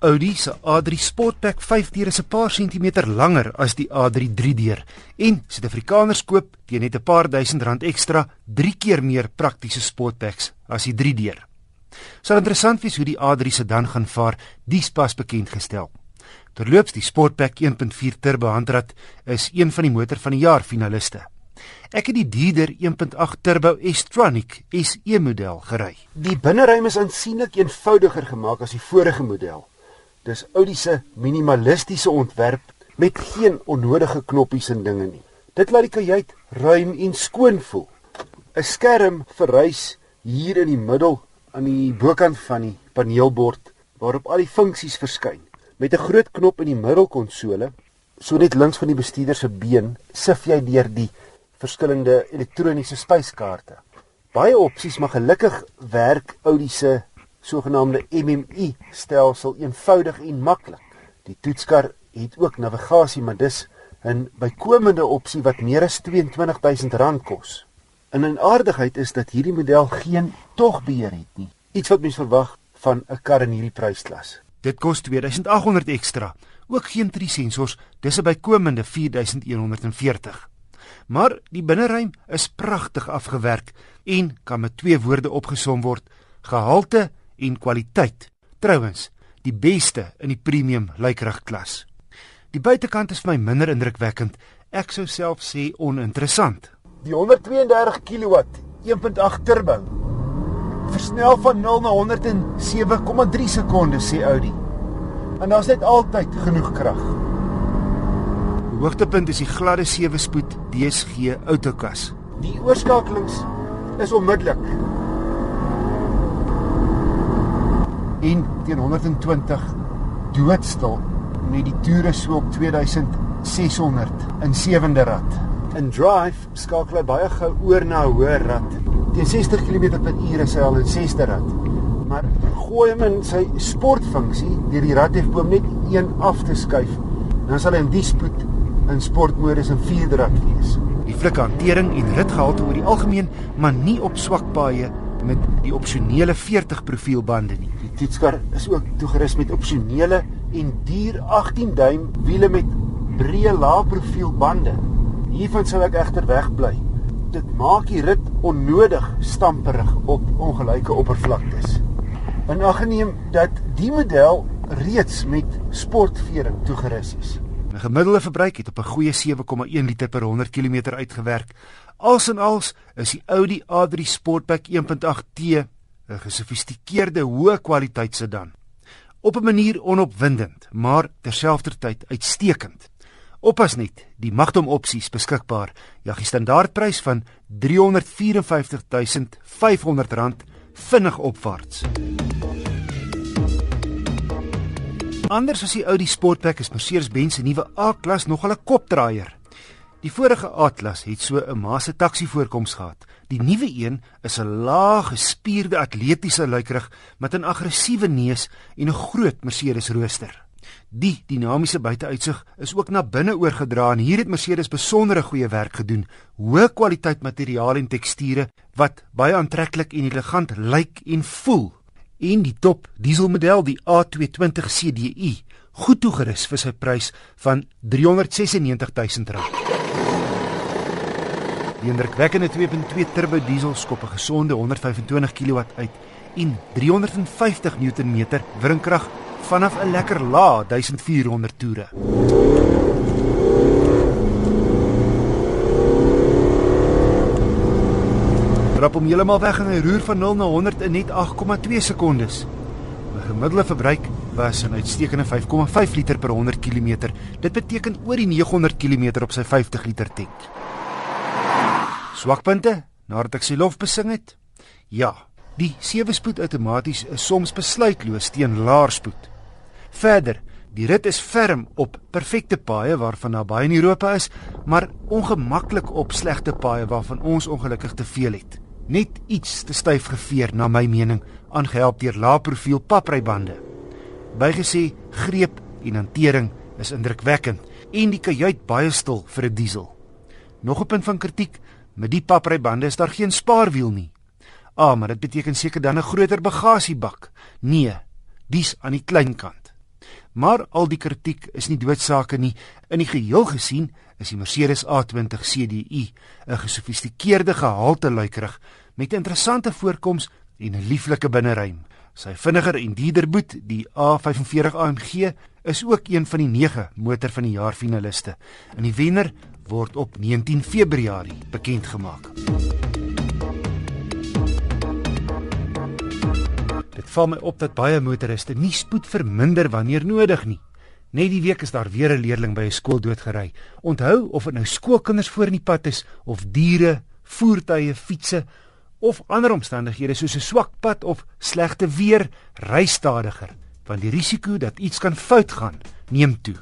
Audi se A3 Sportback 5-deur is 'n paar sentimeter langer as die A3 3-deur en Suid-Afrikaners koop teen net 'n paar duisend rand ekstra 3 keer meer praktiese Sportbacks as die 3-deur. Sal interessant wees hoe die A3 se dan gaan vaar, dis pas bekend gestel. Terloops, die Sportback 1.4 turbo handrat is een van die motor van die jaar finaliste. Ek het die Dieder 1.8 Turbo S-tronic SE model gery. Die binneruim is aansienlik eenvoudiger gemaak as die vorige model. Dis Audi se minimalistiese ontwerp met geen onnodige knoppies en dinge nie. Dit laat die kajuit ruim en skoon voel. 'n Skerm verrys hier in die middel aan die bokant van die paneelbord waarop al die funksies verskyn. Met 'n groot knop in die middelkonsole, so net links van die bestuurder se been, sif jy deur die verskillende elektroniese spyskaarte. Baie opsies maar gelukkig werk Audi se sogenaamde MMI stelsel eenvoudig en maklik. Die toetskar het ook navigasie, maar dis 'n bykomende opsie wat meer as R22000 kos. En 'n aardigheid is dat hierdie model geen togbeheer het nie. Iets wat mens verwag van 'n kar in hierdie prysklas. Dit kos 2800 ekstra. Ook geen 3 sensors, dis 'n bykomende 4140. Maar die binneruim is pragtig afgewerk en kan met twee woorde opgesom word: gehalte en kwaliteit. Trouwens, die beste in die premium lykrug klas. Die buitekant is vir my minder indrukwekkend. Ek sou self sê oninteressant. Die 132 kW 1.8 turbo versnel van 0 na 100 in 7,3 sekondes sê Audi. En daar's net altyd genoeg krag. Die hoogtepunt is die gladde 7-spoed DSG autokas. Die oorskakelings is onmiddellik en teen 120 doodstil met die toere so op 2600 in sewende rad. In drive skakel hy baie gou oor na hoër rad. Teen 60 km/h is hy al in sesde rad. Maar gooi hom in sy sportfunksie deur die radhefboom net een af te skuif, dan sal hy in die spoed in sportmodus in vierde rad wees. Die flikhantering en ritgehalte oor die algemeen, maar nie op swak paaie met die opsionele 40 profielbande nie. Toetskar is ook toegerus met opsionele en duur 18 duim wiele met breë laagprofielbande. Hiervan sou ek egter wegbly. Dit maak die rit onnodig stamperig op ongelyke oppervlaktes. En aggeneem dat die model reeds met sportvering toegerus is. 'n Gemiddelde verbruik het op 'n goeie 7,1 liter per 100 km uitgewerk Als en als is die Audi A3 Sportback 1.8T 'n gesofistikeerde hoë kwaliteit sedan. Op 'n manier onopwindend, maar terselfdertyd uitstekend. Oppas net, die magdom opsies beskikbaar. Ja, die standaardprys van R355500 vinnig opwaarts. Anders as die Audi Sportback is Mercedes-Benz se nuwe A-klas nogal 'n kopdraaier. Die vorige Atlas het so 'n masse taxi voorkoms gehad. Die nuwe een is 'n laag gespierde atletiese luikrug met 'n aggressiewe neus en 'n groot Mercedes rooster. Die dinamiese buiteuitsig is ook na binne oorgedra en hier het Mercedes besondere goeie werk gedoen. Hoë kwaliteit materiaal en teksture wat baie aantreklik en elegant lyk en voel. En die top dieselmodel, die A220 CDI, goed toegerus vir sy prys van 396 000 rand. Die indrukwekkende 2.2 turbo diesel skop 'n gesonde 125 kW uit en 350 Nm wringkrag vanaf 'n lekker lae 1400 toere. Drap hom heeltemal weg en hy roer van 0 na 100 in net 8,2 sekondes. My gemiddelde verbruik was 'n uitstekende 5,5 liter per 100 km. Dit beteken oor die 900 km op sy 50 liter tank. Swakpunte nadat ek sy lof besing het? Ja, die sewe-spoed outomaties is soms besluitloos teen laarspoed. Verder, die rit is ferm op perfekte paaie waarvan daar baie in Europa is, maar ongemaklik op slegte paaie waarvan ons ongelukkig te veel het. Net iets te styf geveer na my mening, aangehelp deur lae-profiel paprybande. Bygesê, greep en hantering is indrukwekkend en die kajuit baie stil vir 'n diesel. Nog 'n punt van kritiek, Met die paprybande is daar geen spaarwiel nie. Ah, maar dit beteken seker dan 'n groter bagasiebak. Nee, dis aan die klein kant. Maar al die kritiek is nie doodsake nie. In die geheel gesien is die Mercedes A20 CDI 'n gesofistikeerde gehalte luikerig met interessante voorkoms en 'n lieflike binneruim. Sy vinniger en dierder boet, die A45 AMG, is ook een van die 9 motor van die jaar finaliste. En die wenner word op 19 Februarie bekend gemaak. Dit val my op dat baie motoriste nie spoed verminder wanneer nodig nie. Net die week is daar weer 'n leerling by 'n skool doodgery. Onthou of dit nou skoolkinders voor in die pad is of diere, voertuie, fietses of ander omstandighede soos 'n swak pad of slegte weer, ry stadiger, want die risiko dat iets kan fout gaan, neem toe.